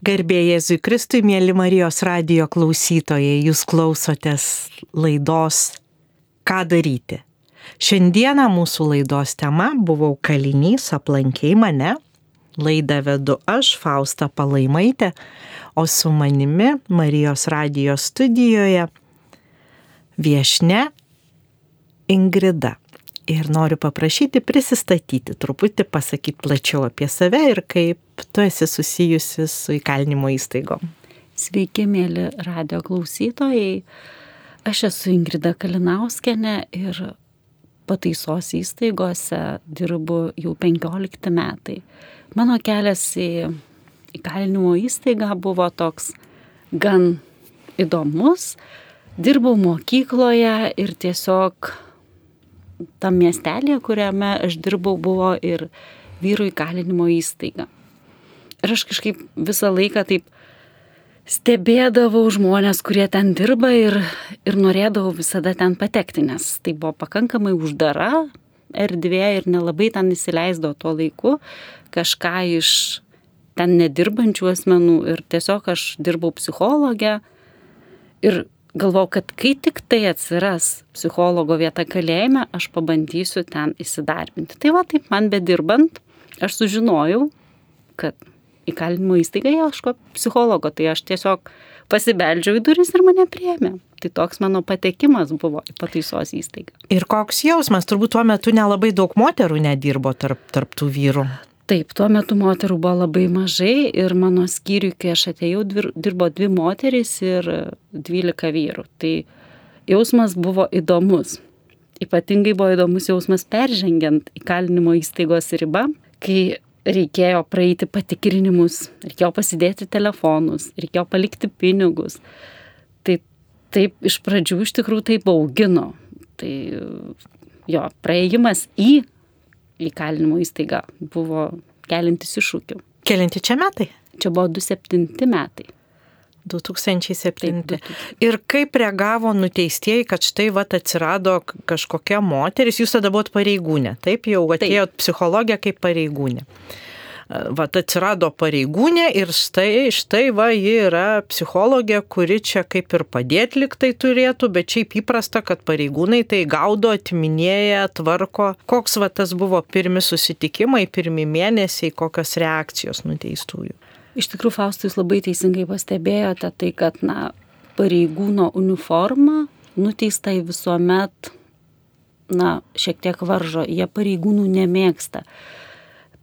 Garbė Jėzui Kristui, mėly Marijos radio klausytojai, jūs klausotės laidos Ką daryti. Šiandieną mūsų laidos tema buvau kalinys, aplankiai mane. Laidą vedu aš, Fausta Palaimaitė, o su manimi Marijos radio studijoje viešne Ingrida ir noriu paprašyti prisistatyti, truputį pasakyti plačiau apie save ir kaip tu esi susijusi su įkalinimo įstaigom. Sveiki, mėly radio klausytojai. Aš esu Ingrida Kalinauskenė ir pataisos įstaigose dirbu jau 15 metai. Mano kelias į įkalinimo įstaigą buvo toks gan įdomus. Dirbau mokykloje ir tiesiog tam miestelėje, kuriame aš dirbau, buvo ir vyrų įkalinimo įstaiga. Ir aš kažkaip visą laiką taip stebėdavau žmonės, kurie ten dirba ir, ir norėdavau visada ten patekti, nes tai buvo pakankamai uždara erdvė ir nelabai ten įsileisdavo tuo laiku kažką iš ten nedirbančių asmenų ir tiesiog aš dirbau psichologę ir galvojau, kad kai tik tai atsiras psichologo vieta kalėjime, aš pabandysiu ten įsidarbinti. Tai va, taip man bedirbant, aš sužinojau, kad įkalinimo įstaiga ieško psichologo, tai aš tiesiog pasibeldžiau į duris ir mane priemė. Tai toks mano patekimas buvo į pataisos įstaigą. Ir koks jausmas, turbūt tuo metu nelabai daug moterų nedirbo tarp, tarp tų vyrų. Taip, tuo metu moterų buvo labai mažai ir mano skyriui, kai aš atėjau, dirbo dvi moterys ir dvylika vyrų. Tai jausmas buvo įdomus. Ypatingai buvo įdomus jausmas peržengiant įkalinimo įstaigos ribą, kai reikėjo praeiti patikrinimus, reikėjo pasidėti telefonus, reikėjo palikti pinigus. Tai taip iš pradžių iš tikrųjų tai baugino. Tai jo, praėjimas į įkalinimo įstaiga buvo kelintis iššūkių. Kelinti čia metai? Čia buvo 2007 metai. 2007. Taip, ir kaip reagavo nuteistieji, kad štai vat atsirado kažkokia moteris, jūs tada buvot pareigūnė, taip jau atėjot psichologija kaip pareigūnė va, atsirado pareigūnė ir štai, štai va, ji yra psichologė, kuri čia kaip ir padėti liktai turėtų, bet šiaip įprasta, kad pareigūnai tai gaudo, atminėja, tvarko. Koks va tas buvo pirmi susitikimai, pirmi mėnesiai, kokios reakcijos nuteistųjų? Iš tikrųjų, Faustus labai teisingai pastebėjote tai, kad, na, pareigūno uniforma nuteistai visuomet, na, šiek tiek varžo, jie pareigūnų nemėgsta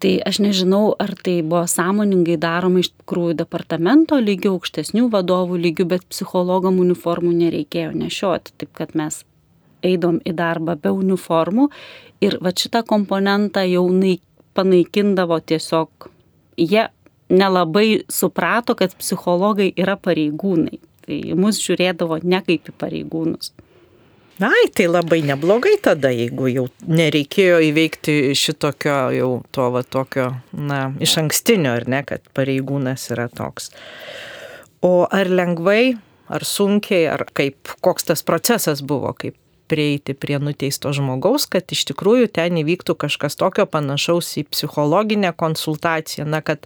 tai aš nežinau ar tai buvo sąmoningai daroma iš tikrųjų departamento lygiu aukštesnių vadovų lygiu bet psichologam uniformų nereikėjo nešioti taip kad mes eidom į darbą be uniformų ir vat šitą komponentą jau nai, panaikindavo tiesiog jie nelabai suprato, kad psichologai yra pareigūnai. Tai mus žiūrėdavo ne kaip į pareigūnus. Ai, tai labai neblogai tada, jeigu jau nereikėjo įveikti šitokio jau to va tokio, na, iš ankstinio, ar ne, kad pareigūnas yra toks. O ar lengvai, ar sunkiai, ar kaip, koks tas procesas buvo, kaip prieiti prie nuteisto žmogaus, kad iš tikrųjų ten įvyktų kažkas tokio panašaus į psichologinę konsultaciją. Na, kad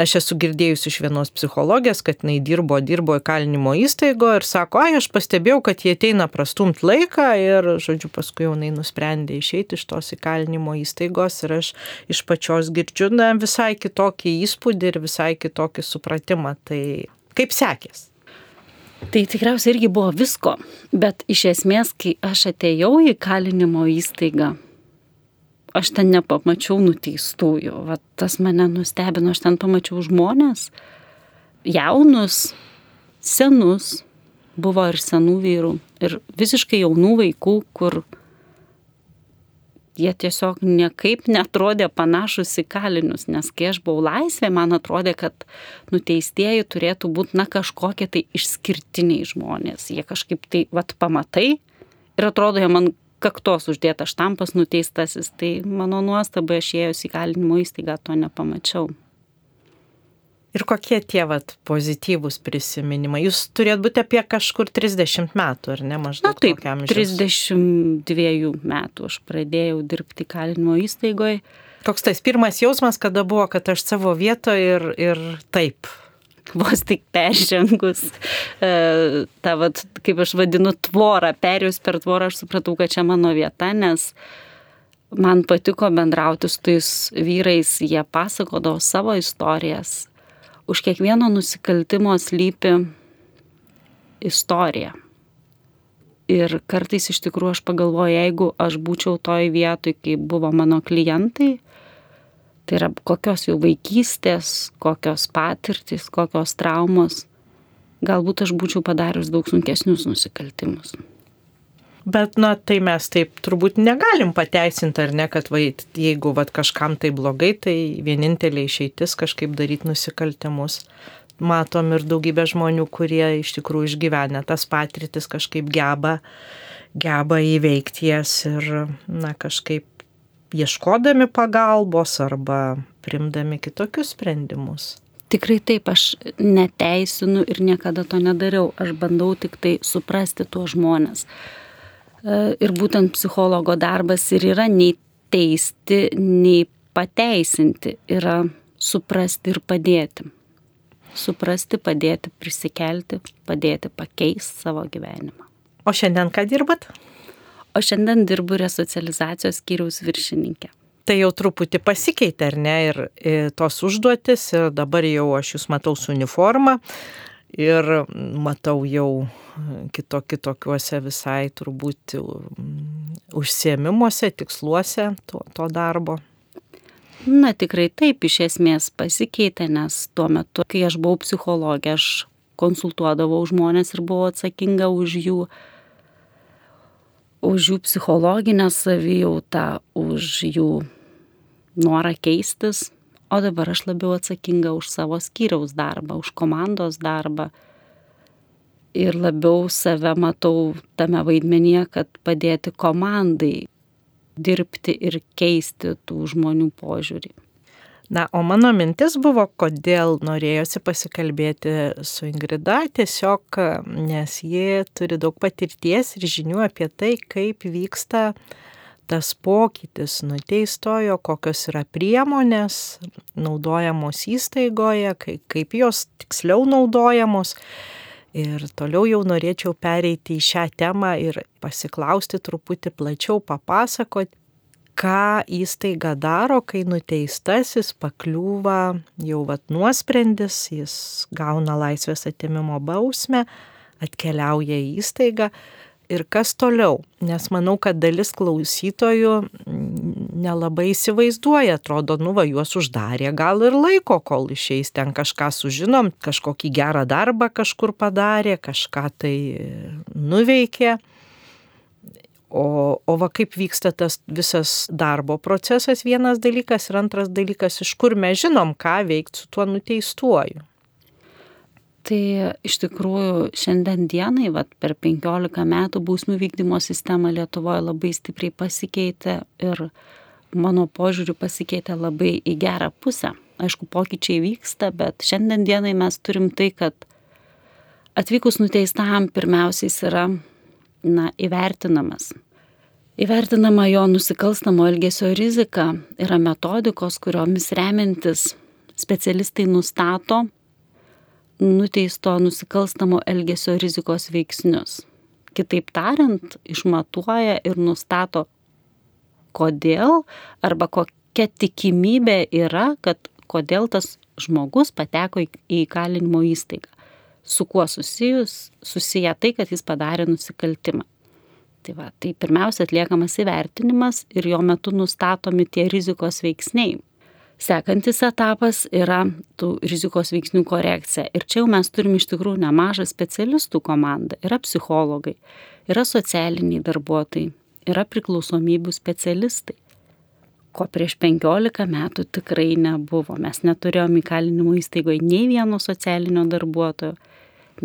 aš esu girdėjus iš vienos psichologės, kad jinai dirbo, dirbo įkalinimo įstaigo ir sako, ai, aš pastebėjau, kad jie ateina prastumt laiką ir, žodžiu, paskui jau jinai nusprendė išeiti iš tos įkalinimo įstaigos ir aš iš pačios girdžiu, na, visai kitokį įspūdį ir visai kitokį supratimą. Tai kaip sekės? Tai tikriausiai irgi buvo visko, bet iš esmės, kai aš atėjau į kalinimo įstaigą, aš ten nepamačiau nuteistųjų. Va, tas mane nustebino, aš ten pamačiau žmonės, jaunus, senus, buvo ir senų vyrų, ir visiškai jaunų vaikų, kur jie tiesiog niekaip netrodė panašus į kalinius, nes kai aš buvau laisvė, man atrodė, kad nuteistieji turėtų būti, na, kažkokie tai išskirtiniai žmonės. Jie kažkaip tai, vad, pamatai ir atrodo, jie man kaktos uždėta štampas nuteistasis, tai mano nuostabai aš ėjus į kalinimo įstaigą to nepamačiau. Ir kokie tie vat, pozityvūs prisiminimai? Jūs turėt būti apie kažkur 30 metų, ar ne maždaug? Na taip, 32 metų aš pradėjau dirbti kalinimo įstaigoje. Koks tas pirmas jausmas, kada buvo, kad aš savo vietoje ir, ir taip? vos tik peržengus e, tą, vat, kaip aš vadinu, tvorą, perėjus per tvorą, aš supratau, kad čia mano vieta, nes man patiko bendrauti su tais vyrais, jie pasakodavo savo istorijas. Už kiekvieno nusikaltimo slypi istorija. Ir kartais iš tikrųjų aš pagalvoju, jeigu aš būčiau toj vietoj, kai buvo mano klientai, Tai yra kokios jų vaikystės, kokios patirtis, kokios traumos. Galbūt aš būčiau padarius daug sunkesnius nusikaltimus. Bet, na, tai mes taip turbūt negalim pateisinti, ar ne, kad va, jeigu va, kažkam tai blogai, tai vienintelė išeitis kažkaip daryti nusikaltimus. Matom ir daugybę žmonių, kurie iš tikrųjų išgyvena tas patirtis, kažkaip geba, geba įveikti jas ir, na, kažkaip ieškodami pagalbos arba primdami kitokius sprendimus. Tikrai taip, aš neteisinu ir niekada to nedariau. Aš bandau tik tai suprasti tuos žmonės. E, ir būtent psichologo darbas ir yra nei teisti, nei pateisinti, yra suprasti ir padėti. Suprasti, padėti, prisikelti, padėti pakeisti savo gyvenimą. O šiandien ką dirbat? o šiandien dirbu resocializacijos skyriaus viršininkė. Tai jau truputį pasikeitė, ar ne, ir, ir tos užduotis, ir dabar jau aš jūs matau su uniforma ir matau jau kito, kitokiuose visai turbūt užsiemimuose, tiksluose to, to darbo. Na tikrai taip, iš esmės pasikeitė, nes tuo metu, kai aš buvau psichologė, aš konsultuodavau žmonės ir buvau atsakinga už jų už jų psichologinę savijautą, už jų norą keistis, o dabar aš labiau atsakinga už savo skyriaus darbą, už komandos darbą ir labiau save matau tame vaidmenyje, kad padėti komandai dirbti ir keisti tų žmonių požiūrį. Na, o mano mintis buvo, kodėl norėjosi pasikalbėti su Ingrida, tiesiog nes ji turi daug patirties ir žinių apie tai, kaip vyksta tas pokytis nuteistojo, kokios yra priemonės naudojamos įstaigoje, kaip, jos tiksliau naudojamos. Ir toliau jau norėčiau pereiti į šią temą ir pasiklausti truputį plačiau, papasakoti, ką įstaiga daro, kai nuteistasis pakliūva jau vat nuosprendis, jis gauna laisvės atimimo bausmę, atkeliauja į įstaigą ir kas toliau. Nes manau, kad dalis klausytojų nelabai įsivaizduoja, atrodo, nu va, juos uždarė, gal ir laiko, kol išeis ten kažką sužinom, kažkokį gerą darbą kažkur padarė, kažką tai nuveikė. O, o va kaip vyksta tas visas darbo procesas vienas dalykas ir antras dalykas, iš kur mes žinom, ką veikti su tuo nuteistuoju. Tai iš tikrųjų šiandien dienai, vat, per 15 metų bausmių vykdymo sistema Lietuvoje labai stipriai pasikeitė ir mano požiūriu pasikeitė labai į gerą pusę. Aišku, pokyčiai vyksta, bet šiandien dienai mes turim tai, kad atvykus nuteistam pirmiausiai yra na, įvertinamas. Įvertinama jo nusikalstamo elgesio rizika yra metodikos, kuriomis remiantis specialistai nustato nuteisto nusikalstamo elgesio rizikos veiksnius. Kitaip tariant, išmatuoja ir nustato, kodėl arba kokia tikimybė yra, kad kodėl tas žmogus pateko į įkalinimo įstaigą su kuo susijus, susiję tai, kad jis padarė nusikaltimą. Tai, va, tai pirmiausia atliekamas įvertinimas ir jo metu nustatomi tie rizikos veiksniai. Sekantis etapas yra tų rizikos veiksnių korekcija. Ir čia jau mes turim iš tikrųjų nemažą specialistų komandą. Yra psichologai, yra socialiniai darbuotojai, yra priklausomybių specialistai ko prieš 15 metų tikrai nebuvo. Mes neturėjom įkalinimo įstaigoje nei vieno socialinio darbuotojo,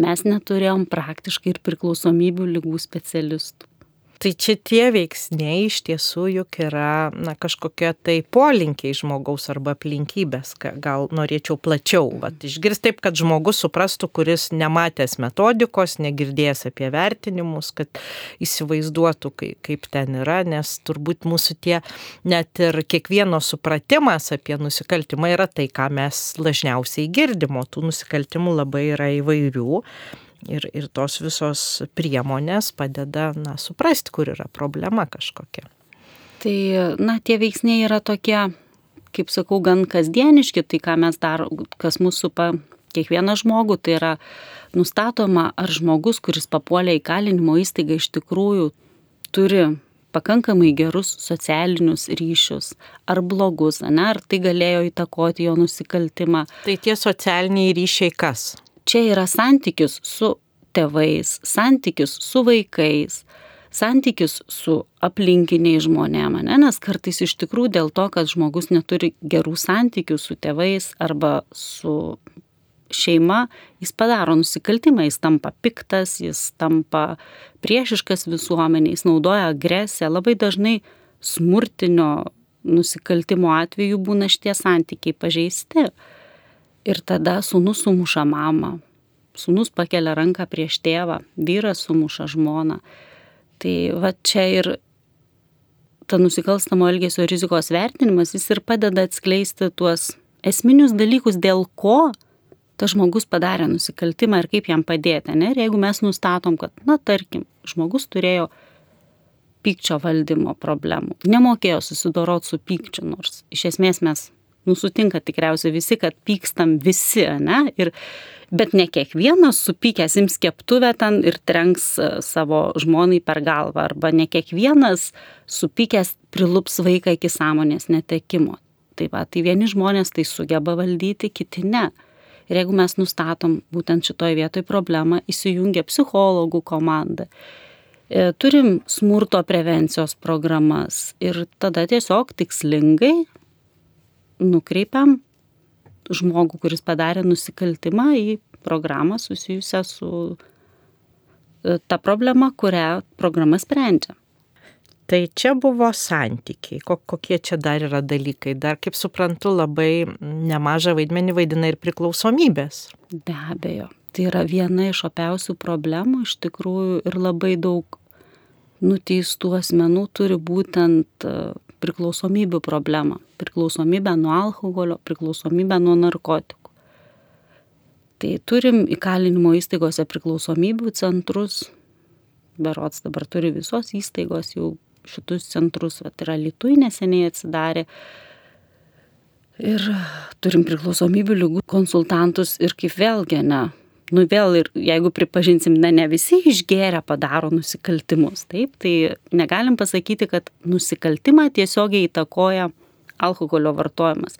mes neturėjom praktiškai ir priklausomybių lygų specialistų. Tai čia tie veiksniai iš tiesų juk yra na, kažkokie tai polinkiai žmogaus arba aplinkybės. Gal norėčiau plačiau vat, išgirsti taip, kad žmogus suprastų, kuris nematęs metodikos, negirdėjęs apie vertinimus, kad įsivaizduotų, kaip, kaip ten yra, nes turbūt mūsų tie net ir kiekvieno supratimas apie nusikaltimą yra tai, ką mes dažniausiai girdimo. Tų nusikaltimų labai yra įvairių ir, ir tos visos priemonės padeda na, suprasti, kur yra problema kažkokia. Tai, na, tie veiksniai yra tokie, kaip sakau, gan kasdieniški, tai ką mes dar, kas mūsų pa kiekvieną žmogų, tai yra nustatoma, ar žmogus, kuris papuolė į kalinimo įstaigą, iš tikrųjų turi pakankamai gerus socialinius ryšius, ar blogus, ne, ar tai galėjo įtakoti jo nusikaltimą. Tai tie socialiniai ryšiai kas? Čia yra santykis su tėvais, santykis su vaikais, santykis su aplinkiniai žmonėm, ne? nes kartais iš tikrųjų dėl to, kad žmogus neturi gerų santykių su tėvais arba su šeima, jis padaro nusikaltimą, jis tampa piktas, jis tampa priešiškas visuomeniai, jis naudoja agresiją, labai dažnai smurtinio nusikaltimo atveju būna šitie santykiai pažeisti. Ir tada sūnus sumuša mamą, sūnus pakelia ranką prieš tėvą, vyras sumuša žmoną. Tai va čia ir ta nusikalstamo elgesio rizikos vertinimas, jis ir padeda atskleisti tuos esminius dalykus, dėl ko tas žmogus padarė nusikaltimą ir kaip jam padėti. Ne? Ir jeigu mes nustatom, kad, na, tarkim, žmogus turėjo pykčio valdymo problemų, nemokėjo susidoroti su pykčiu, nors iš esmės mes nusutinka tikriausiai visi, kad pykstam visi, ne? Ir, bet ne kiekvienas supykęs ims keptuvę ten ir trenks e, savo žmonai per galvą, arba ne kiekvienas supykęs prilups vaiką iki sąmonės netekimo. Tai va, tai vieni žmonės tai sugeba valdyti, kiti ne. Ir jeigu mes nustatom būtent šitoj vietoj problemą, įsijungia psichologų komanda. E, turim smurto prevencijos programas ir tada tiesiog tikslingai nukreipiam žmogų, kuris padarė nusikaltimą į programą susijusią su e, ta problema, kurią programa sprendžia. Tai čia buvo santykiai. Kokie čia dar yra dalykai? Dar, kaip suprantu, labai nemažą vaidmenį vaidina ir priklausomybės. Be abejo. Tai yra viena iš opiausių problemų iš tikrųjų ir labai daug nuteistų asmenų turi būtent e, priklausomybių problemą. Priklausomybę nuo alkoholio, priklausomybę nuo narkotikų. Tai turim įkalinimo įstaigose priklausomybių centrus. Berots dabar turi visos įstaigos jau šitus centrus, va, yra Lietuvai neseniai atsidarė. Ir turim priklausomybių lygų konsultantus ir kaip vėlgi, ne, nu vėl ir jeigu pripažinsim, na ne visi išgėrę padaro nusikaltimus, taip, tai negalim pasakyti, kad nusikaltimą tiesiogiai įtakoja alkoholio vartojimas.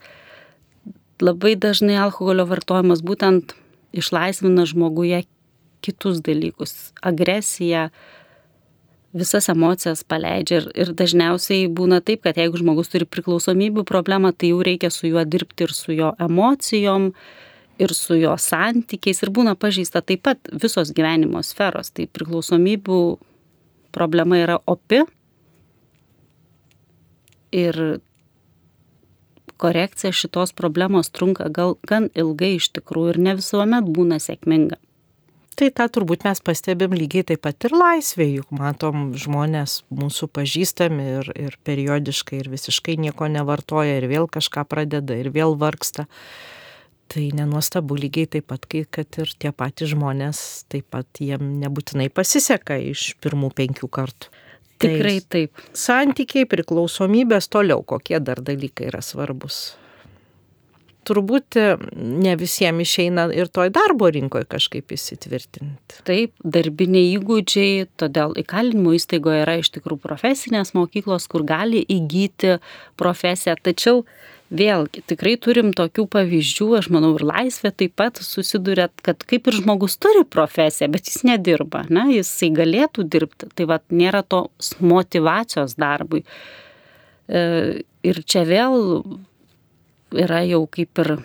Labai dažnai alkoholio vartojimas būtent išlaisvina žmoguje kitus dalykus - agresiją, visas emocijas paleidžia ir, ir dažniausiai būna taip, kad jeigu žmogus turi priklausomybių problemą, tai jau reikia su juo dirbti ir su jo emocijom, ir su jo santykiais ir būna pažįsta taip pat visos gyvenimo sferos. Tai priklausomybių problema yra opi ir korekcija šitos problemos trunka gal gan ilgai iš tikrųjų ir ne visuomet būna sėkminga. Tai tą turbūt mes pastebim lygiai taip pat ir laisvėje, juk matom žmonės mūsų pažįstami ir, ir periodiškai ir visiškai nieko nevartoja ir vėl kažką pradeda ir vėl vargsta. Tai nenuostabu lygiai taip pat, kai, kad ir tie patys žmonės taip pat jiem nebūtinai pasiseka iš pirmų penkių kartų. Tikrai tai taip. Santykiai, priklausomybės toliau, kokie dar dalykai yra svarbus. Turbūt e, ne visiems išeina ir toj darbo rinkoje kažkaip įsitvirtinti. Taip, darbiniai įgūdžiai, todėl įkalinimo įstaigoje yra iš tikrųjų profesinės mokyklos, kur gali įgyti profesiją, tačiau vėlgi tikrai turim tokių pavyzdžių, aš manau, ir laisvė taip pat susiduria, kad kaip ir žmogus turi profesiją, bet jis nedirba, ne, jisai galėtų dirbti, tai vad nėra tos motivacijos darbui. E, ir čia vėl yra jau kaip ir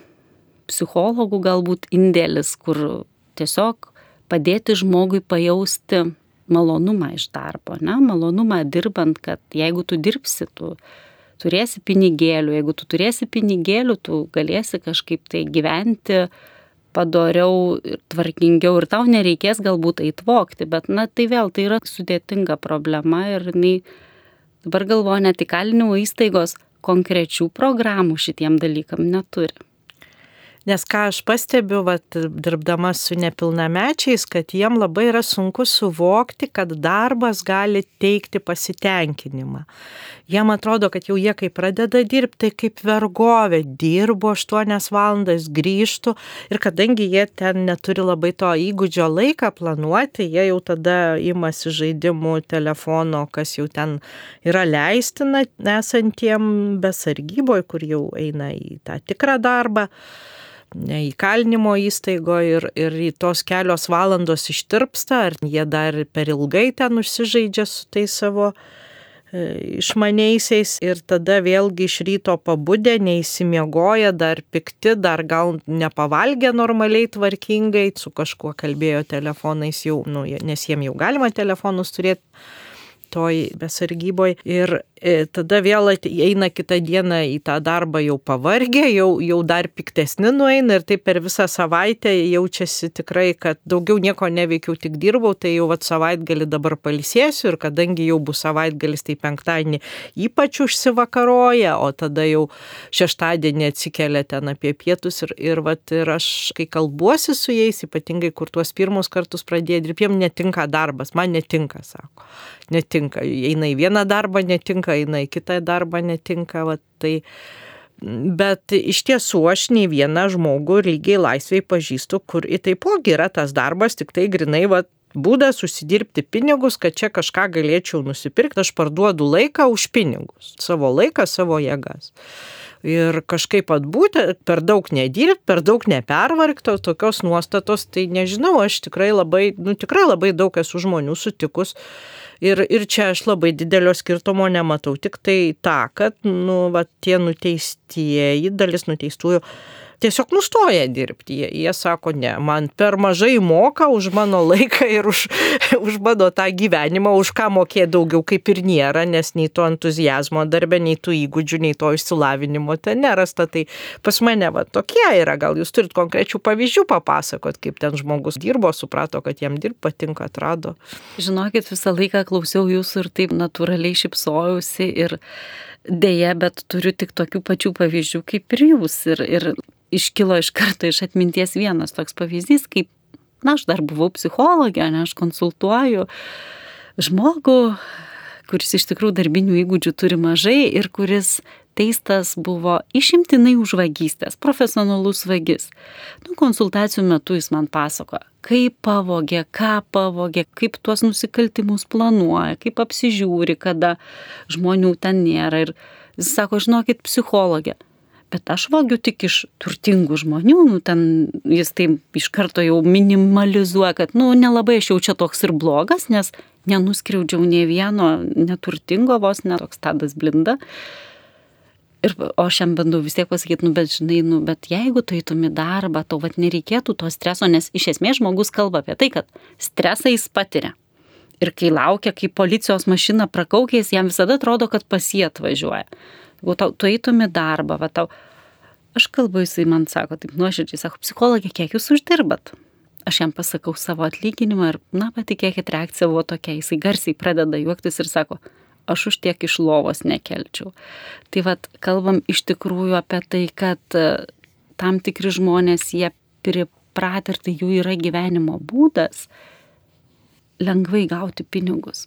psichologų galbūt indėlis, kur tiesiog padėti žmogui pajausti malonumą iš darbo, ne? malonumą dirbant, kad jeigu tu dirbsi, tu turėsi pinigėlių, jeigu tu turėsi pinigėlių, tu galėsi kažkaip tai gyventi padoriau ir tvarkingiau ir tau nereikės galbūt eitvokti, bet na tai vėl tai yra sudėtinga problema ir jinai dabar galvoja net įkalinimo įstaigos konkrečių programų šitiem dalykam neturi. Nes ką aš pastebiu, vat, dirbdama su nepilnamečiais, kad jiem labai yra sunku suvokti, kad darbas gali teikti pasitenkinimą. Jiem atrodo, kad jau jie kai pradeda dirbti, tai kaip vergovė, dirbo 8 valandas, grįžtų ir kadangi jie ten neturi labai to įgūdžio laiką planuoti, jie jau tada imasi žaidimų telefono, kas jau ten yra leistina esantiem besargyboje, kur jau eina į tą tikrą darbą įkalinimo įstaigoje ir, ir tos kelios valandos ištirpsta, ar jie dar per ilgai ten užsižaidžia su tais savo e, išmaniaisiais ir tada vėlgi iš ryto pabudę, neįsimiegoja, dar pikti, dar gal nepavalgė normaliai tvarkingai, su kažkuo kalbėjo telefonais jau, nu, nes jiem jau galima telefonus turėti toj besargyboj ir tada vėl eina kitą dieną į tą darbą jau pavargę, jau, jau dar piktesni nueina ir taip per visą savaitę jaučiasi tikrai, kad daugiau nieko neveikiau, tik dirbau, tai jau vat savaitgalį dabar palisėsiu ir kadangi jau bus savaitgalis, tai penktadienį ypač užsivakaroja, o tada jau šeštadienį atsikelia ten apie pietus ir, ir, vat, ir aš, kai kalbuosi su jais, ypatingai kur tuos pirmus kartus pradėjo dirbti, jiems netinka darbas, man netinka, sako netinka. Eina į vieną darbą netinka, eina į kitą darbą netinka. Va, tai, Bet iš tiesų aš nei vieną žmogų lygiai laisviai pažįstu, kur į taipogi yra tas darbas, tik tai grinai va, būdas užsidirbti pinigus, kad čia kažką galėčiau nusipirkti, aš parduodu laiką už pinigus, savo laiką, savo jėgas. Ir kažkaip atbūti, per daug nedirbti, per daug nepervargti, tokios nuostatos, tai nežinau, aš tikrai labai, nu tikrai labai daug esu žmonių sutikus, Ir, ir čia aš labai didelio skirtumo nematau, tik tai tą, kad, nu, va, tie nuteistieji, dalis nuteistųjų, tiesiog nustoja dirbti. Jie, jie sako, ne, man per mažai moka už mano laiką ir už, už mano tą gyvenimą, už ką mokė daugiau kaip ir nėra, nes nei to entuzijazmo darbė, nei tų įgūdžių, nei to išsilavinimo ten nerasta. Tai pas mane va tokie yra, gal jūs turit konkrečių pavyzdžių papasakot, kaip ten žmogus dirbo, suprato, kad jam dirbti patinka, atrado. Žinokit, visą laiką klausiau jūsų ir taip natūraliai šipsojausi ir Deja, bet turiu tik tokių pačių pavyzdžių kaip ir jūs. Ir, ir iškilo iš karto iš atminties vienas toks pavyzdys, kaip, na, aš dar buvau psichologė, ne, aš konsultuoju žmogų, kuris iš tikrųjų darbinių įgūdžių turi mažai ir kuris teistas buvo išimtinai už vagystės, profesionalus vagis. Nu, konsultacijų metu jis man pasako, kaip pavogė, ką pavogė, kaip tuos nusikaltimus planuoja, kaip apsižiūri, kada žmonių ten nėra. Ir jis sako, žinokit, psichologė, bet aš vogiu tik iš turtingų žmonių, nu, ten jis taip iš karto jau minimalizuoja, kad, nu, nelabai aš jau čia toks ir blogas, nes nenuskriaudžiau ne vieno neturtingo vos, netoks tadas blinda. Ir, o aš jam bandau vis tiek pasakyti, nu, bet žinai, nu, bet jeigu tu eitum į darbą, tau vat nereikėtų to streso, nes iš esmės žmogus kalba apie tai, kad stresą jis patiria. Ir kai laukia, kai policijos mašina prakaukės, jam visada atrodo, kad pas jį atvažiuoja. Jeigu tau, tu eitum į darbą, va tau, aš kalbu, jisai man sako, taip nuoširdžiai, sako, psichologė, kiek jūs uždirbat? Aš jam pasakau savo atlyginimą ir, na, patikėkit, reakcija buvo tokia, jisai garsiai pradeda juoktis ir sako, aš už tiek iš lovos nekelčiau. Tai vad, kalbam iš tikrųjų apie tai, kad e, tam tikri žmonės, jie pripratę ir tai jų yra gyvenimo būdas lengvai gauti pinigus.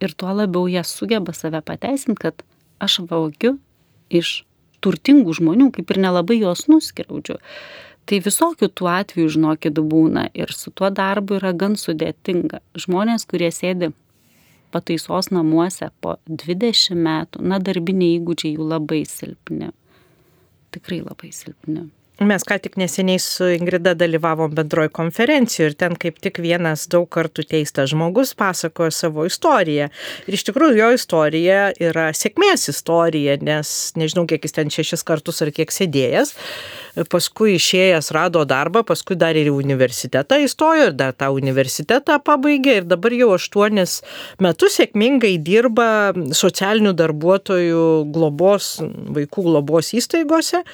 Ir tuo labiau jie sugeba save pateisinti, kad aš vaugiu iš turtingų žmonių, kaip ir nelabai juos nuskriaudžiu. Tai visokių tų atvejų, žinokit, būna ir su tuo darbu yra gan sudėtinga. Žmonės, kurie sėdi pataisos namuose po 20 metų, na, darbiniai įgūdžiai jų labai silpni. Tikrai labai silpni. Mes ką tik neseniai su Ingrida dalyvavom bendroji konferencijoje ir ten kaip tik vienas daug kartų teistas žmogus pasakojo savo istoriją. Ir iš tikrųjų jo istorija yra sėkmės istorija, nes nežinau, kiek jis ten šešis kartus ar kiek sėdėjęs, paskui išėjęs rado darbą, paskui dar ir į universitetą įstojo ir dar tą universitetą pabaigė ir dabar jau aštuonis metus sėkmingai dirba socialinių darbuotojų globos, vaikų globos įstaigose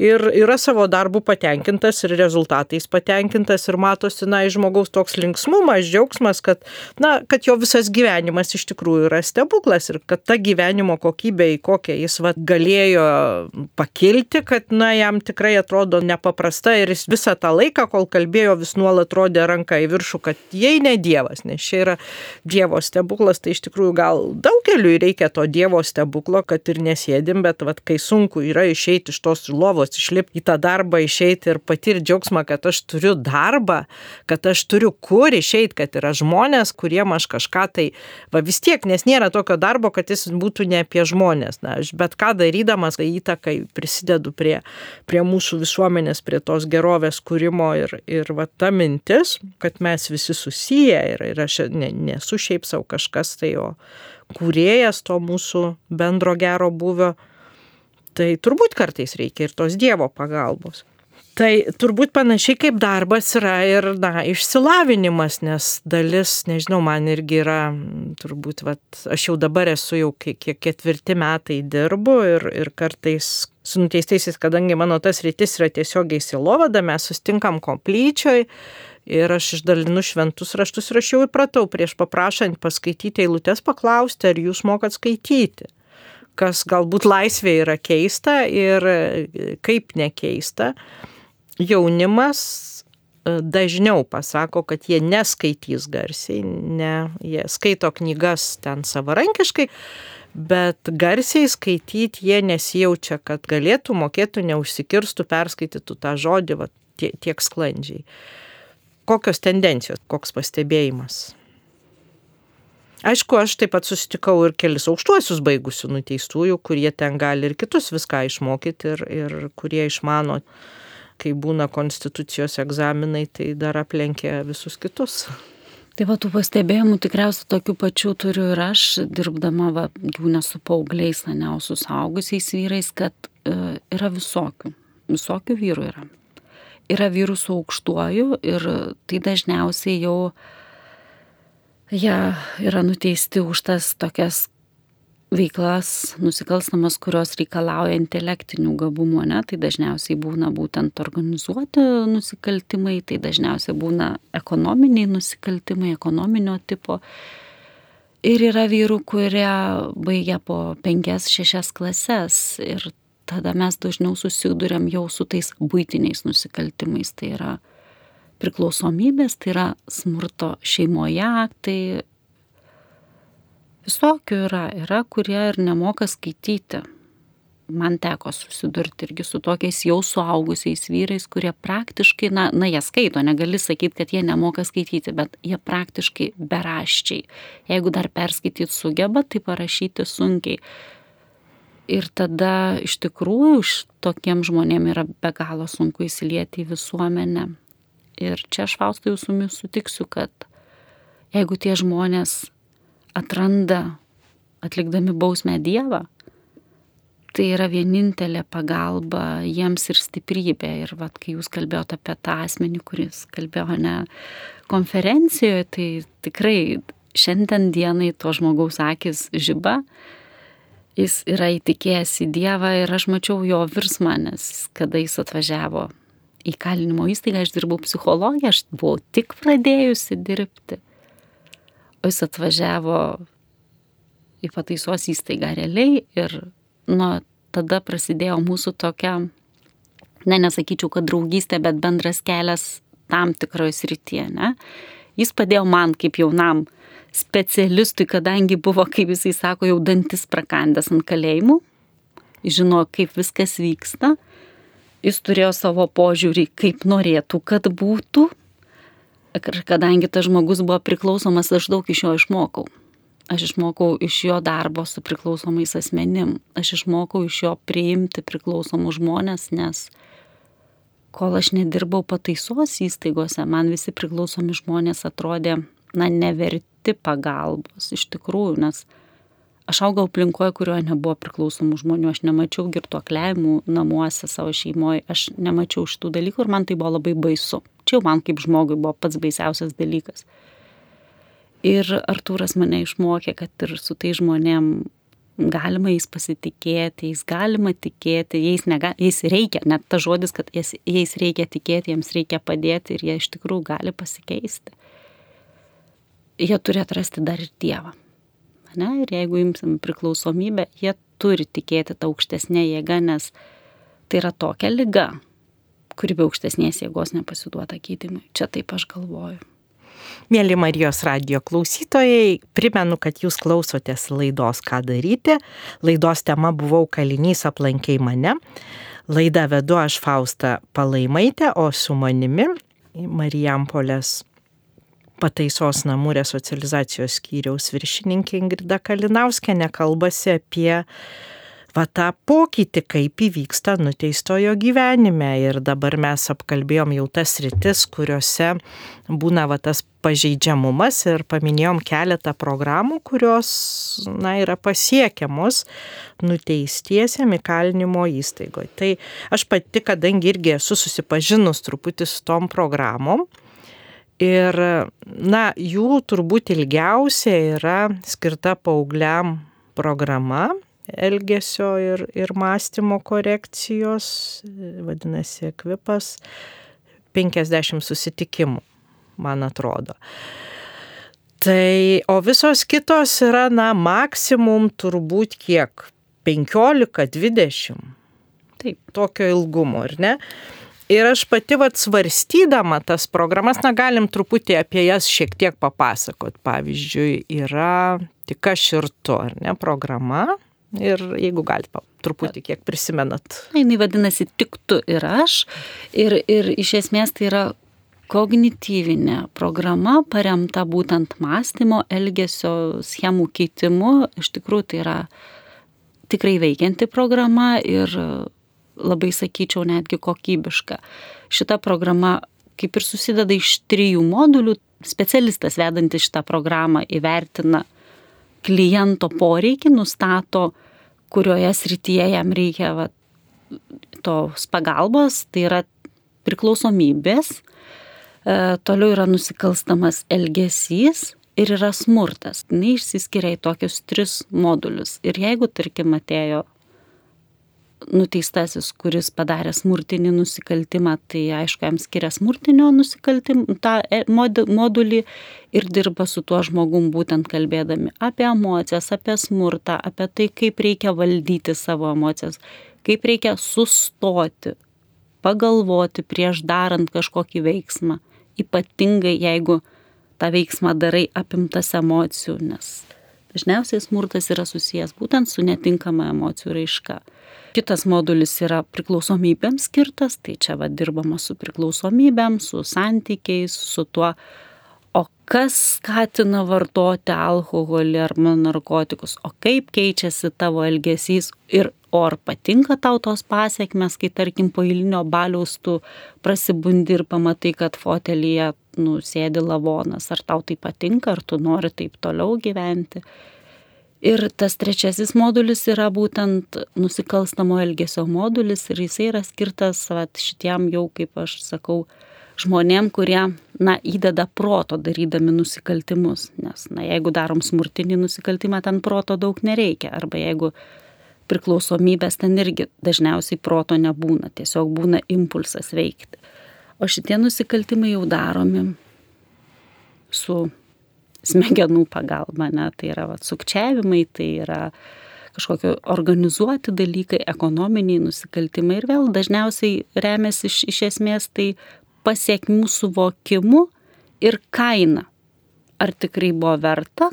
ir yra savo darbu patenkintas ir rezultatais patenkintas ir matosi, na, iš žmogaus toks linksmumas, džiaugsmas, kad, na, kad jo visas gyvenimas iš tikrųjų yra stebuklas ir kad ta gyvenimo kokybė, į kokią jis va, galėjo pakilti, kad, na, jam tikrai atrodo nepaprasta ir jis visą tą laiką, kol kalbėjo, vis nuolat rodė ranką į viršų, kad jei ne Dievas, nes čia yra Dievo stebuklas, tai iš tikrųjų gal daugeliu reikia to Dievo stebuklo, kad ir nesėdim, bet vat, kai sunku yra išeiti iš tos lovos, išlipti į tą darbą, išeiti ir patirti džiaugsmą, kad aš turiu darbą, kad aš turiu kur išeiti, kad yra žmonės, kuriem aš kažką tai, va vis tiek, nes nėra tokio darbo, kad jis būtų ne apie žmonės. Na, aš bet ką darydamas, tai įtakai prisidedu prie, prie mūsų visuomenės, prie tos gerovės kūrimo ir, ir va ta mintis, kad mes visi susiję ir, ir aš ne, nesu šiaip savo kažkas tai, o kūrėjas to mūsų bendro gero buvio, tai turbūt kartais reikia ir tos Dievo pagalbos. Tai turbūt panašiai kaip darbas yra ir, na, išsilavinimas, nes dalis, nežinau, man irgi yra, turbūt, vat, aš jau dabar esu jau kiek ketvirti metai dirbu ir, ir kartais su nuteistaisiais, kadangi mano tas rytis yra tiesiogiai silovada, mes sustinkam komplyčioj Ir aš išdalinu šventus raštus ir aš jau įpratau prieš paprašant paskaityti eilutes paklausti, ar jūs mokat skaityti. Kas galbūt laisvė yra keista ir kaip nekeista. Jaunimas e, dažniau pasako, kad jie neskaitys garsiai, ne, jie skaito knygas ten savarankiškai, bet garsiai skaityti jie nesijaučia, kad galėtų, mokėtų, neužsikirstų, perskaitytų tą žodį va, tiek sklandžiai kokios tendencijos, koks pastebėjimas. Aišku, aš taip pat susitikau ir kelis aukštuosius baigusių nuteistųjų, kurie ten gali ir kitus viską išmokyti ir, ir kurie išmano, kai būna konstitucijos egzaminai, tai dar aplenkia visus kitus. Tai va, tų pastebėjimų tikriausiai tokių pačių turiu ir aš, dirbdama, va, jų nesu paaugliais, ne, o su saugusiais vyrais, kad e, yra visokių, visokių vyrų yra yra vyrų su aukštuoju ir tai dažniausiai jau jie yra nuteisti už tas tokias veiklas nusikalstamas, kurios reikalauja intelektinių gabumų, ne? tai dažniausiai būna būtent organizuoti nusikaltimai, tai dažniausiai būna ekonominiai nusikaltimai, ekonominio tipo. Ir yra vyrų, kurie baigia po penkias, šešias klases ir tada mes dažniau susidurėm jau su tais būtiniais nusikaltimais. Tai yra priklausomybės, tai yra smurto šeimoje, tai visokių yra. Yra, kurie ir nemoka skaityti. Man teko susidurti irgi su tokiais jau suaugusiais vyrais, kurie praktiškai, na, na jie skaito, negali sakyti, kad jie nemoka skaityti, bet jie praktiškai beraščiai. Jeigu dar perskaityti sugeba, tai parašyti sunkiai Ir tada iš tikrųjų tokiem žmonėm yra be galo sunku įsilieti į visuomenę. Ir čia aš Faustai su jumis sutiksiu, kad jeigu tie žmonės atranda atlikdami bausmę Dievą, tai yra vienintelė pagalba jiems ir stiprybė. Ir vat, kai jūs kalbėjote apie tą asmenį, kuris kalbėjo ne konferencijoje, tai tikrai šiandien dienai to žmogaus akis žyba jis yra įtikėjęs į Dievą ir aš mačiau jo virsmą, nes kada jis atvažiavo į kalinimo įstaigą, aš dirbau psichologiją, aš buvau tik pradėjusi dirbti. O jis atvažiavo į pataisos įstaigą realiai ir nuo tada prasidėjo mūsų tokia, ne nesakyčiau, kad draugystė, bet bendras kelias tam tikroje srityje. Ne? Jis padėjo man kaip jaunam specialistui, kadangi buvo, kaip jisai sako, jau dantis prakandęs ant kalėjimų, žino, kaip viskas vyksta, jis turėjo savo požiūrį, kaip norėtų, kad būtų. Kadangi tas žmogus buvo priklausomas, aš daug iš jo išmokau. Aš išmokau iš jo darbo su priklausomais asmenim. Aš išmokau iš jo priimti priklausomus žmonės, nes kol aš nedirbau pataisos įstaigose, man visi priklausomi žmonės atrodė, na, neverti pagalbos iš tikrųjų, nes aš augau aplinkoje, kurioje nebuvo priklausomų žmonių, aš nemačiau girtuokliavimų namuose savo šeimoje, aš nemačiau šitų dalykų ir man tai buvo labai baisu. Čia jau man kaip žmogui buvo pats baisiausias dalykas. Ir Artūras mane išmokė, kad ir su tai žmonėm galima jais pasitikėti, jais galima tikėti, jais, nega, jais reikia, net ta žodis, kad jais, jais reikia tikėti, jiems reikia padėti ir jie iš tikrųjų gali pasikeisti. Jie turi atrasti dar ir Dievą. Ne? Ir jeigu imsim priklausomybę, jie turi tikėti tą aukštesnę jėgą, nes tai yra tokia lyga, kuri be aukštesnės jėgos nepasiduoda gydimui. Čia taip aš galvoju. Mėly Marijos radio klausytojai, primenu, kad jūs klausotės laidos Ką daryti. Laidos tema buvau kalinys aplankiai mane. Laidą vedu aš Fausta Palaimaitė, o su manimi Marijampolės pataisos namų resocializacijos skyriaus viršininkė Ingrida Kalinauskenė nekalbasi apie va tą pokytį, kaip įvyksta nuteistojo gyvenime. Ir dabar mes apkalbėjom jau tas rytis, kuriuose būna va tas pažeidžiamumas ir paminėjom keletą programų, kurios na, yra pasiekiamos nuteistiesiam įkalinimo įstaigoje. Tai aš pati, kadangi irgi esu susipažinus truputį su tom programom, Ir, na, jų turbūt ilgiausia yra skirta paaugliam programa, elgesio ir, ir mąstymo korekcijos, vadinasi, ekvipas, 50 susitikimų, man atrodo. Tai, o visos kitos yra, na, maksimum turbūt kiek? 15-20. Taip. Tokio ilgumo, ar ne? Ir aš pati vat svarstydama tas programas, na galim truputį apie jas šiek tiek papasakot. Pavyzdžiui, yra tik aš ir tu, ar ne, programa, Ir jeigu galite, truputį kiek prisimenat. Na, jinai vadinasi tik tu ir aš. Ir, ir iš esmės tai yra kognityvinė programa paremta būtent mąstymo, elgesio schemų keitimu. Iš tikrųjų tai yra tikrai veikianti programa ir labai sakyčiau netgi kokybiška. Šita programa kaip ir susideda iš trijų modulių. Specialistas vedantis šitą programą įvertina kliento poreikį, nustato, kurioje srityje jam reikia va, tos pagalbos, tai yra priklausomybės, e, toliau yra nusikalstamas elgesys ir yra smurtas. Neišsiskiria į tokius tris modulius. Ir jeigu, tarkim, atėjo nuteistasis, kuris padarė smurtinį nusikaltimą, tai aišku, jam skiria smurtinio nusikaltimą tą e, modulį ir dirba su tuo žmogum būtent kalbėdami apie emocijas, apie smurtą, apie tai, kaip reikia valdyti savo emocijas, kaip reikia sustoti, pagalvoti prieš darant kažkokį veiksmą, ypatingai jeigu tą veiksmą darai apimtas emocijų, nes dažniausiai smurtas yra susijęs būtent su netinkama emocijų raiška. Kitas modulis yra priklausomybėms skirtas, tai čia va dirbama su priklausomybėm, su santykiais, su tuo, o kas skatina vartoti alkoholį ar narkotikus, o kaip keičiasi tavo elgesys ir o ar patinka tau tos pasiekmes, kai tarkim po eilinio baliaus tu prasibundi ir pamatai, kad fotelyje nusėdi lavonas, ar tau tai patinka, ar tu nori taip toliau gyventi. Ir tas trečiasis modulis yra būtent nusikalstamo elgesio modulis ir jisai yra skirtas vat, šitiem jau, kaip aš sakau, žmonėm, kurie, na, įdeda proto darydami nusikaltimus. Nes, na, jeigu darom smurtinį nusikaltimą, ten proto daug nereikia. Arba jeigu priklausomybės ten irgi dažniausiai proto nebūna, tiesiog būna impulsas veikti. O šitie nusikaltimai jau daromi su smegenų pagalba, ne, tai yra va, sukčiavimai, tai yra kažkokie organizuoti dalykai, ekonominiai nusikaltimai ir vėl dažniausiai remiasi iš, iš esmės tai pasiekmių suvokimu ir kaina. Ar tikrai buvo verta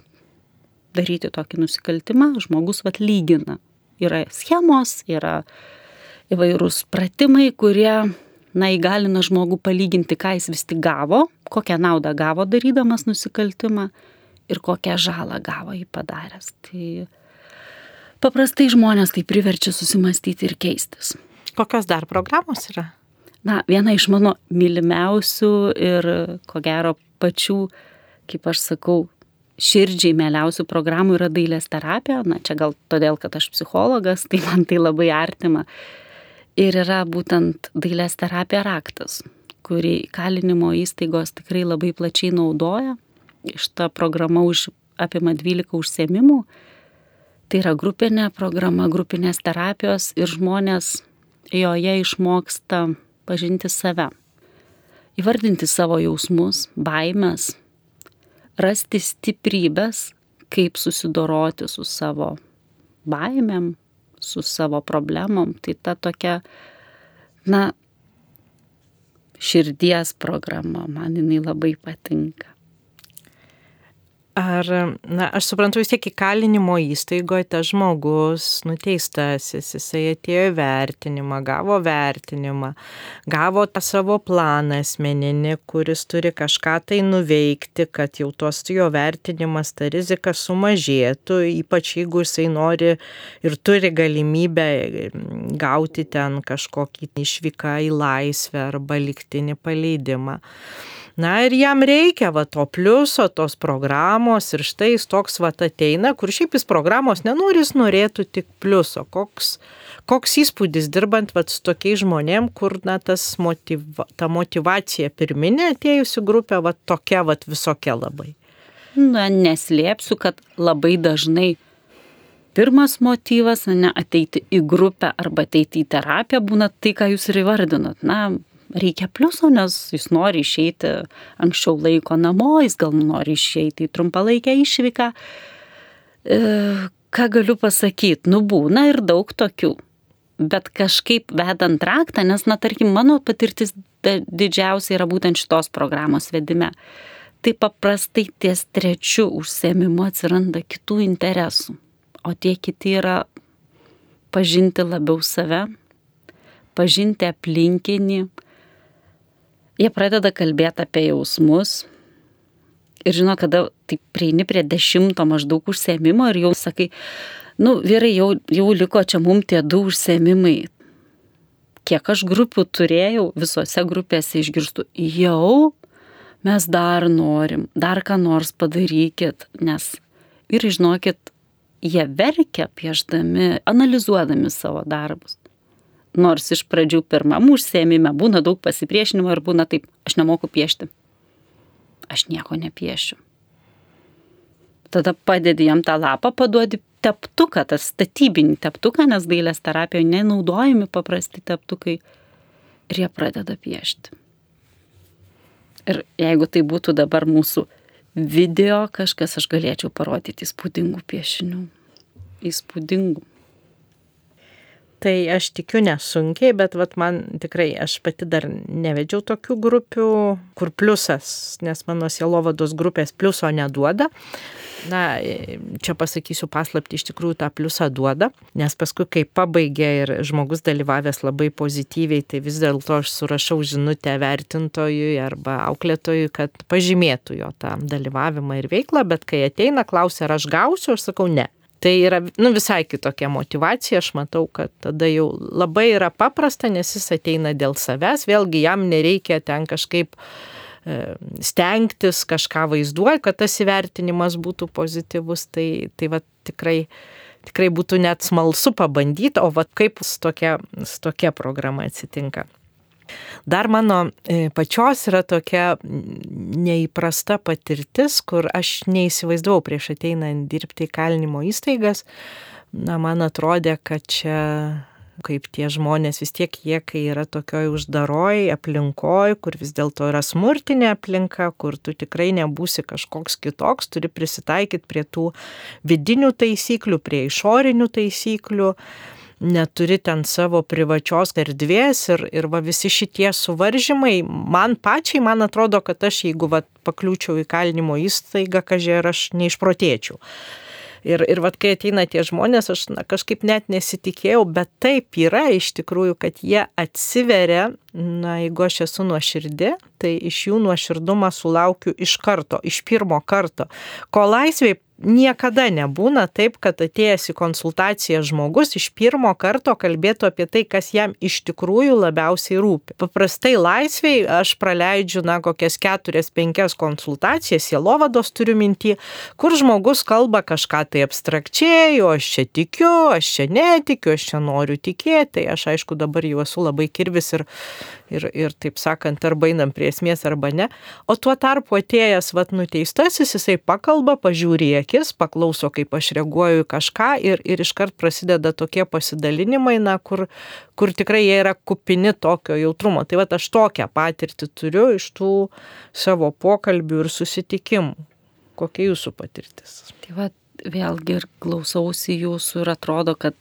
daryti tokį nusikaltimą, žmogus vat lygina. Yra schemos, yra įvairūs pratimai, kurie na, įgalina žmogų palyginti, ką jis vis tik gavo, kokią naudą gavo darydamas nusikaltimą ir kokią žalą gavo jį padaręs. Tai paprastai žmonės tai priverčia susimastyti ir keistis. Kokios dar programos yra? na, viena iš mano mylimiausių ir ko gero pačių, kaip aš sakau, širdžiai mėliausių programų yra dailės terapija. Na, čia gal todėl, kad aš psichologas, tai man tai labai artima. Ir yra būtent dailės terapija raktas, kurį kalinimo įstaigos tikrai labai plačiai naudoja. Iš ta programa už, apima 12 užsiemimų. Tai yra grupinė programa, grupinės terapijos ir žmonės joje išmoksta pažinti save, įvardinti savo jausmus, baimės, rasti stiprybės, kaip susidoroti su savo baimėm, su savo problemom. Tai ta tokia, na, širdies programa, man jinai labai patinka. Ar, na, aš suprantu vis tiek įkalinimo įstaigoje tas žmogus, nuteistasis, jisai atėjo į vertinimą, gavo vertinimą, gavo tą savo planą asmeninį, kuris turi kažką tai nuveikti, kad jau tos jo vertinimas, ta rizika sumažėtų, ypač jeigu jisai nori ir turi galimybę gauti ten kažkokį išvyką į laisvę arba liktinį paleidimą. Na ir jam reikia va to pliuso, tos programos ir štai jis toks va ateina, kur šiaip jis programos nenori, jis norėtų tik pliuso. Koks, koks įspūdis dirbant va su tokiais žmonėm, kur na tas motiva, ta motivacija pirminė atėjusi grupė va tokia va visokia labai. Na, neslėpsiu, kad labai dažnai pirmas motyvas, ne ateiti į grupę arba ateiti į terapiją būna tai, ką jūs ir įvardinot. Na, reikia pliuso, nes jis nori išeiti anksčiau laiko namo, jis gal nori išeiti į trumpalaikę išvyką. E, ką galiu pasakyti, nu būna ir daug tokių. Bet kažkaip vedant raktą, nes, na, tarkim, mano patirtis didžiausia yra būtent šitos programos vedime. Tai paprastai ties trečiu užsiemimu atsiranda kitų interesų. O tie kiti yra pažinti labiau save, pažinti aplinkinį, jie pradeda kalbėti apie jausmus. Ir žino, kada tai prieini prie dešimto maždaug užsiemimo ir jau sakai, nu, vyrai, jau, jau liko čia mum tie du užsiemimai. Kiek aš grupių turėjau, visose grupėse išgirstu, jau mes dar norim, dar ką nors padarykit, nes ir žinokit, jie verkia pieždami, analizuodami savo darbus nors iš pradžių pirmam užsiemime būna daug pasipriešinimo ir būna taip, aš nemoku piešti. Aš nieko nepiešiu. Tada padedi jam tą lapą, paduodi teptuką, tą statybinį teptuką, nes dailės terapijoje nenaudojami paprasti teptukai ir jie pradeda piešti. Ir jeigu tai būtų dabar mūsų video kažkas, aš galėčiau parodyti įspūdingų piešinių. Įspūdingų. Tai aš tikiu nesunkiai, bet vat, man tikrai, aš pati dar nevedžiau tokių grupių, kur pliusas, nes mano sielovados grupės pliuso neduoda. Na, čia pasakysiu paslapti, iš tikrųjų tą pliusą duoda, nes paskui, kai pabaigė ir žmogus dalyvavęs labai pozityviai, tai vis dėlto aš surašau žinutę vertintojui arba auklėtojui, kad pažymėtų jo tą dalyvavimą ir veiklą, bet kai ateina, klausia, ar aš gausiu, aš sakau ne tai yra nu, visai kitokia motivacija, aš matau, kad tada jau labai yra paprasta, nes jis ateina dėl savęs, vėlgi jam nereikia ten kažkaip e, stengtis kažką vaizduoti, kad tas įvertinimas būtų pozityvus, tai, tai va tikrai, tikrai būtų net smalsu pabandyti, o va kaip su tokia, su tokia programa atsitinka. Dar mano e, pačios yra tokia neįprasta patirtis, kur aš neįsivaizdavau prieš ateinant dirbti į kalinimo įstaigas. Na, man atrodė, kad čia kaip tie žmonės vis tiek jie, kai yra tokioj uždaroj aplinkoj, kur vis dėlto yra smurtinė aplinka, kur tu tikrai nebūsi kažkoks kitoks, turi prisitaikyti prie tų vidinių taisyklių, prie išorinių taisyklių neturi ten savo privačios erdvės ir, ir va visi šitie suvaržymai, man pačiai, man atrodo, kad aš jeigu va pakliūčiau į kalinimo įstaigą, kažkai aš neišprotėčiau. Ir, ir vad, kai ateina tie žmonės, aš na, kažkaip net nesitikėjau, bet taip yra iš tikrųjų, kad jie atsiveria, na, jeigu aš esu nuoširdė, tai iš jų nuoširdumą sulaukiu iš karto, iš pirmo karto. Ko laisvėje niekada nebūna taip, kad atėjęs į konsultaciją žmogus iš pirmo karto kalbėtų apie tai, kas jam iš tikrųjų labiausiai rūpi. Paprastai laisviai aš praleidžiu, na, kokias keturias, penkias konsultacijas, jėlovados turiu mintį, kur žmogus kalba kažką tai abstrakčiai, o aš čia tikiu, aš čia netikiu, aš čia noriu tikėti. Aš aišku dabar jau esu labai kirvis ir, ir, ir taip sakant, arba einam prie esmės arba ne. O tuo tarpu atėjęs, vad, nuteistasis, jisai pakalba, pažiūri į akis, paklauso, kaip aš reaguoju į kažką ir, ir iškart prasideda tokie pasidalinimai, na, kur, kur tikrai jie yra kupini tokio jautrumo. Tai va, aš tokią patirtį turiu iš tų savo pokalbių ir susitikimų. Kokia jūsų patirtis? Tai va, vėlgi ir klausausi jūsų ir atrodo, kad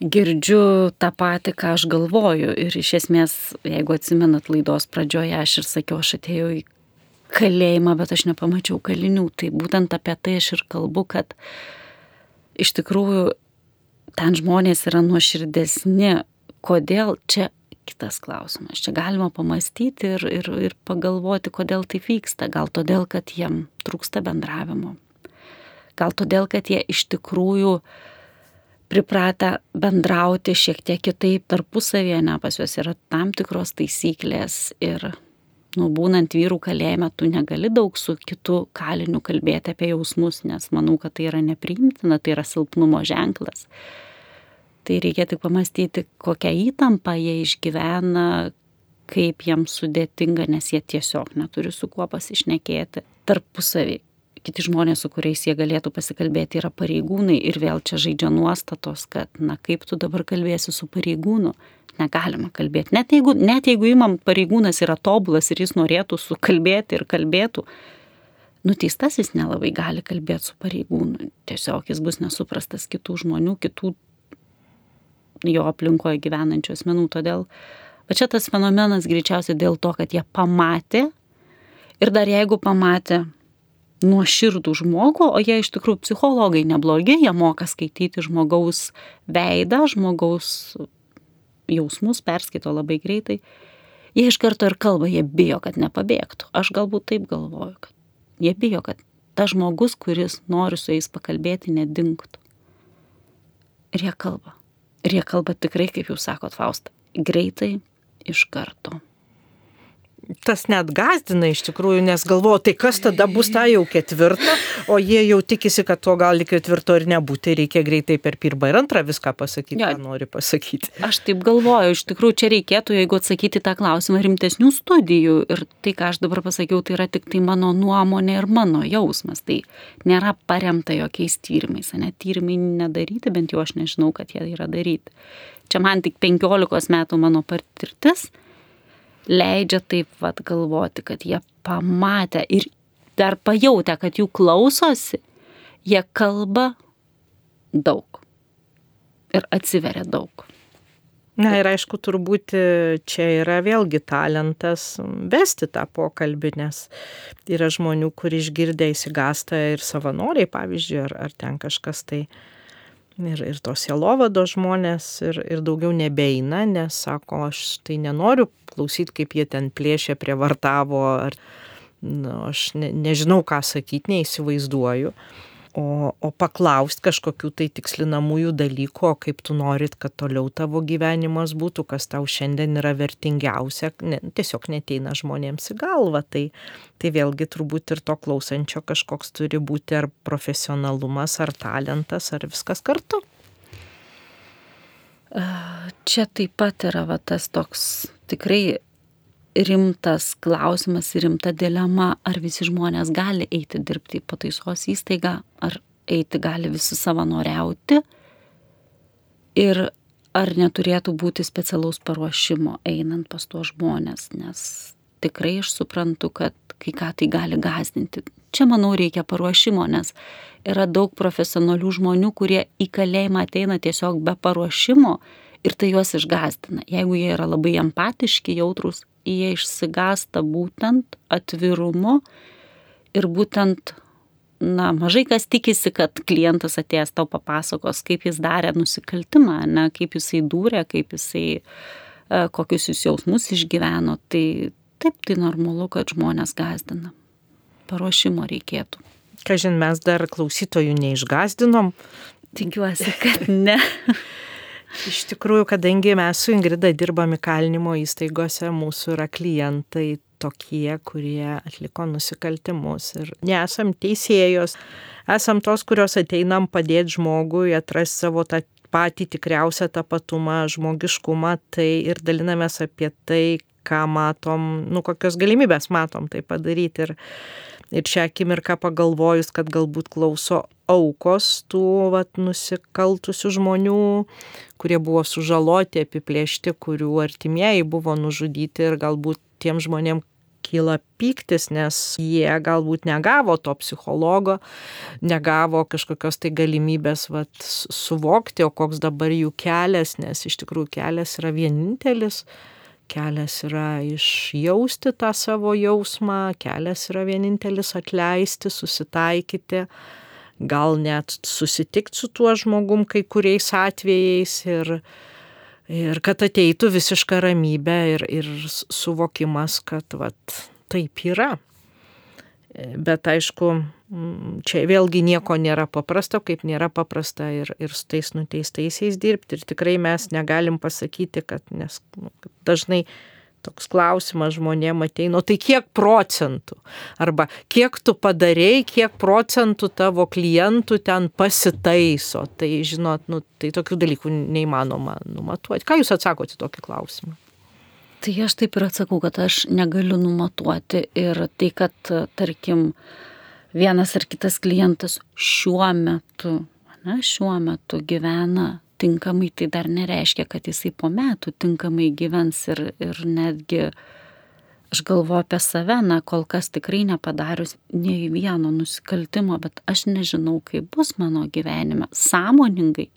girdžiu tą patį, ką aš galvoju. Ir iš esmės, jeigu atsimenat laidos pradžioje, aš ir sakiau, aš atėjau į kalėjimą, bet aš nepamačiau kalinių. Tai būtent apie tai aš ir kalbu, kad iš tikrųjų ten žmonės yra nuoširdesni. Kodėl čia kitas klausimas. Čia galima pamastyti ir, ir, ir pagalvoti, kodėl tai vyksta. Gal todėl, kad jiem trūksta bendravimo. Gal todėl, kad jie iš tikrųjų pripratę bendrauti šiek tiek kitaip tarpusavėje, ne pas juos yra tam tikros taisyklės ir, nu, būnant vyrų kalėjime, tu negali daug su kitu kaliniu kalbėti apie jausmus, nes manau, kad tai yra nepriimtina, tai yra silpnumo ženklas. Tai reikia tik pamastyti, kokią įtampą jie išgyvena, kaip jiems sudėtinga, nes jie tiesiog neturi su kuo pasišnekėti tarpusavį kiti žmonės, su kuriais jie galėtų pasikalbėti, yra pareigūnai ir vėl čia žaidžia nuostatos, kad, na, kaip tu dabar kalbėsi su pareigūnu, negalima kalbėti. Net jeigu, net jeigu imam pareigūnas yra tobulas ir jis norėtų sukalbėti ir kalbėtų, nuteistasis nelabai gali kalbėti su pareigūnu. Tiesiog jis bus nesuprastas kitų žmonių, kitų jo aplinkoje gyvenančių asmenų. Todėl, va čia tas fenomenas greičiausiai dėl to, kad jie pamatė ir dar jeigu pamatė nuoširdų žmogų, o jie iš tikrųjų psichologai neblogi, jie moka skaityti žmogaus veidą, žmogaus jausmus, perskaito labai greitai. Jie iš karto ir kalba, jie bijo, kad nepabėgtų. Aš galbūt taip galvoju, kad jie bijo, kad tas žmogus, kuris nori su jais pakalbėti, nedingtų. Ir jie kalba. Ir jie kalba tikrai, kaip jūs sakot, Fausta, greitai, iš karto tas net gazdina iš tikrųjų, nes galvoju, tai kas tada bus ta jau ketvirta, o jie jau tikisi, kad to gali ketvirto ir nebūti, reikia greitai per pirmą ir antrą viską pasakyti, ja. ką nori pasakyti. Aš taip galvoju, iš tikrųjų čia reikėtų, jeigu atsakyti tą klausimą, rimtesnių studijų ir tai, ką aš dabar pasakiau, tai yra tik tai mano nuomonė ir mano jausmas, tai nėra paremta jokiais tyrimais, ne tyrimai nedaryti, bent jau aš nežinau, kad jie yra daryti. Čia man tik 15 metų mano patirtis leidžia taip vat galvoti, kad jie pamatę ir dar pajutę, kad jų klausosi, jie kalba daug ir atsiveria daug. Na ir aišku, turbūt čia yra vėlgi talentas vesti tą pokalbį, nes yra žmonių, kur išgirdę įsigasta ir savanoriai, pavyzdžiui, ar, ar ten kažkas tai uh, ir, ir tos jelovado žmonės ir, ir daugiau nebeina, nes sako, aš tai nenoriu klausyti, kaip jie ten plėšė, prievartavo, ar nu, aš ne, nežinau, ką sakyti, neįsivaizduoju. O, o paklausti kažkokių tai tikslinamųjų dalykų, kaip tu norit, kad toliau tavo gyvenimas būtų, kas tau šiandien yra vertingiausia, ne, tiesiog neteina žmonėms į galvą. Tai, tai vėlgi turbūt ir to klausančio kažkoks turi būti ar profesionalumas, ar talentas, ar viskas kartu. Čia taip pat yra va, tas toks tikrai rimtas klausimas ir rimta dilema, ar visi žmonės gali eiti dirbti į pataisos įstaigą, ar eiti gali visi savanoriauti ir ar neturėtų būti specialaus paruošimo einant pas tuos žmonės, nes tikrai aš suprantu, kad kai ką tai gali gazdinti. Čia, manau, reikia paruošimo, nes yra daug profesionalių žmonių, kurie į kalėjimą ateina tiesiog be paruošimo ir tai juos išgazdina. Jeigu jie yra labai empatiški, jautrus, jie išsigasta būtent atvirumo ir būtent, na, mažai kas tikisi, kad klientas atėjęs tau papasakos, kaip jis darė nusikaltimą, ne, kaip jisai dūrė, kaip jisai, e, kokius jūs jausmus išgyveno. Tai taip, tai normalu, kad žmonės gazdina. Paruošimo reikėtų. Kažin mes dar klausytojų neišgazdinom. Tikiuosi, kad ne. Iš tikrųjų, kadangi mes su Ingrida dirbame kalinimo įstaigose, mūsų yra klientai tokie, kurie atliko nusikaltimus ir nesam teisėjos, esam tos, kurios ateinam padėti žmogui atrasti savo tą patį tikriausią tapatumą, žmogiškumą, tai ir dalinamės apie tai, ką matom, nu kokios galimybės matom tai padaryti. Ir, ir šią akimirką pagalvojus, kad galbūt klauso aukos tų vat, nusikaltusių žmonių, kurie buvo sužaloti, apiplėšti, kurių artimieji buvo nužudyti ir galbūt tiem žmonėm kyla pyktis, nes jie galbūt negavo to psichologo, negavo kažkokios tai galimybės vat, suvokti, o koks dabar jų kelias, nes iš tikrųjų kelias yra vienintelis. Kelias yra išjausti tą savo jausmą, kelias yra vienintelis atleisti, susitaikyti, gal net susitikti su tuo žmogum kai kuriais atvejais ir, ir kad ateitų visiška ramybė ir, ir suvokimas, kad vat, taip yra. Bet aišku, čia vėlgi nieko nėra paprasta, kaip nėra paprasta ir, ir su tais nuteistaisiais dirbti. Ir tikrai mes negalim pasakyti, kad nes nu, dažnai toks klausimas žmonėm ateina, tai kiek procentų? Arba kiek tu padarėjai, kiek procentų tavo klientų ten pasitaiso. Tai žinot, nu, tai tokių dalykų neįmanoma numatuoti. Ką jūs atsakote tokį klausimą? Tai aš taip ir atsakau, kad aš negaliu numatuoti ir tai, kad, tarkim, vienas ar kitas klientas šiuo metu, na, šiuo metu gyvena tinkamai, tai dar nereiškia, kad jisai po metų tinkamai gyvens ir, ir netgi aš galvoju apie save, na, kol kas tikrai nepadarius nei vieno nusikaltimo, bet aš nežinau, kaip bus mano gyvenime. Sąmoningai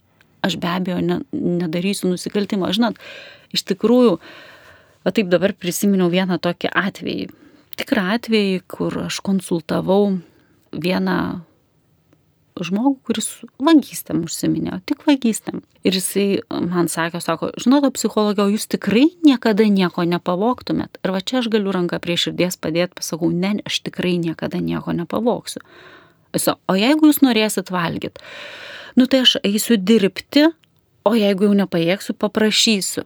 aš be abejo ne, nedarysiu nusikaltimo. Žinot, iš tikrųjų, va taip dabar prisiminiau vieną tokį atvejį. Tikrą atvejį, kur aš konsultavau vieną žmogų, kuris vagystėm užsiminėjo, tik vagystėm. Ir jisai man sakė, sako, žinote, psichologija, jūs tikrai niekada nieko nepavoktumėt. Ir va čia aš galiu ranką prie širdies padėti, pasakau, ne, aš tikrai niekada nieko nepavoksiu. Esu, o jeigu jūs norėsit valgyti, nu tai aš eisiu dirbti, o jeigu jau nepajėgsiu, paprašysiu.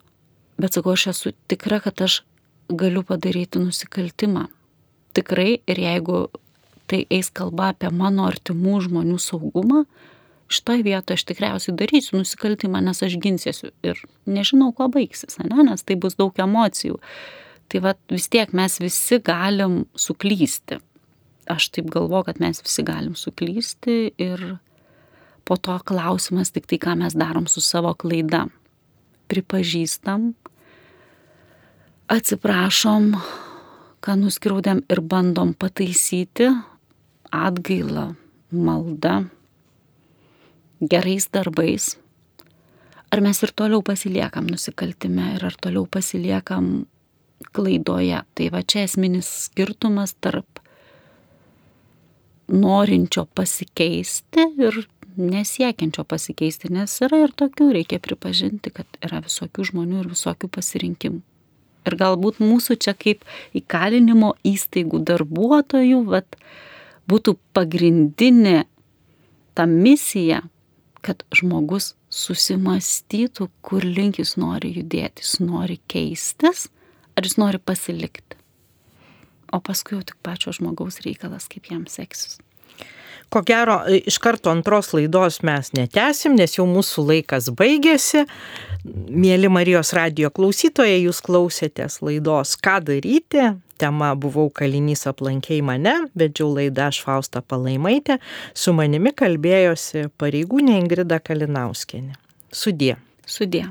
Bet sakau, aš esu tikra, kad aš galiu padaryti nusikaltimą. Tikrai ir jeigu tai eis kalba apie mano artimų žmonių saugumą, šitoje vietoje aš tikriausiai darysiu nusikaltimą, nes aš ginsiesiu ir nežinau, kuo baigsis, ne? nes tai bus daug emocijų. Tai va vis tiek mes visi galim suklysti. Aš taip galvoju, kad mes visi galim suklysti ir po to klausimas tik tai, ką mes darom su savo klaida. Pripažįstam, atsiprašom, ką nuskriaudėm ir bandom pataisyti, atgaila, malda, gerais darbais, ar mes ir toliau pasiliekam nusikaltime ir ar toliau pasiliekam klaidoje. Tai va čia esminis skirtumas tarp norinčio pasikeisti ir nesiekiančio pasikeisti, nes yra ir tokių, reikia pripažinti, kad yra visokių žmonių ir visokių pasirinkimų. Ir galbūt mūsų čia kaip įkalinimo įstaigų darbuotojų, vat, būtų pagrindinė ta misija, kad žmogus susimastytų, kur link jis nori judėti, jis nori keistis, ar jis nori pasilikti. O paskui jau tik pačio žmogaus reikalas, kaip jam seksis. Ko gero, iš karto antros laidos mes netęsim, nes jau mūsų laikas baigėsi. Mėly Marijos radio klausytojai, jūs klausėtės laidos Ką daryti? Tema buvau kalinys aplankiai mane, vedžiau laidą aš Fausta Palaimaitė, su manimi kalbėjosi pareigūnė Ingrida Kalinauskenė. Sudie. Sudie.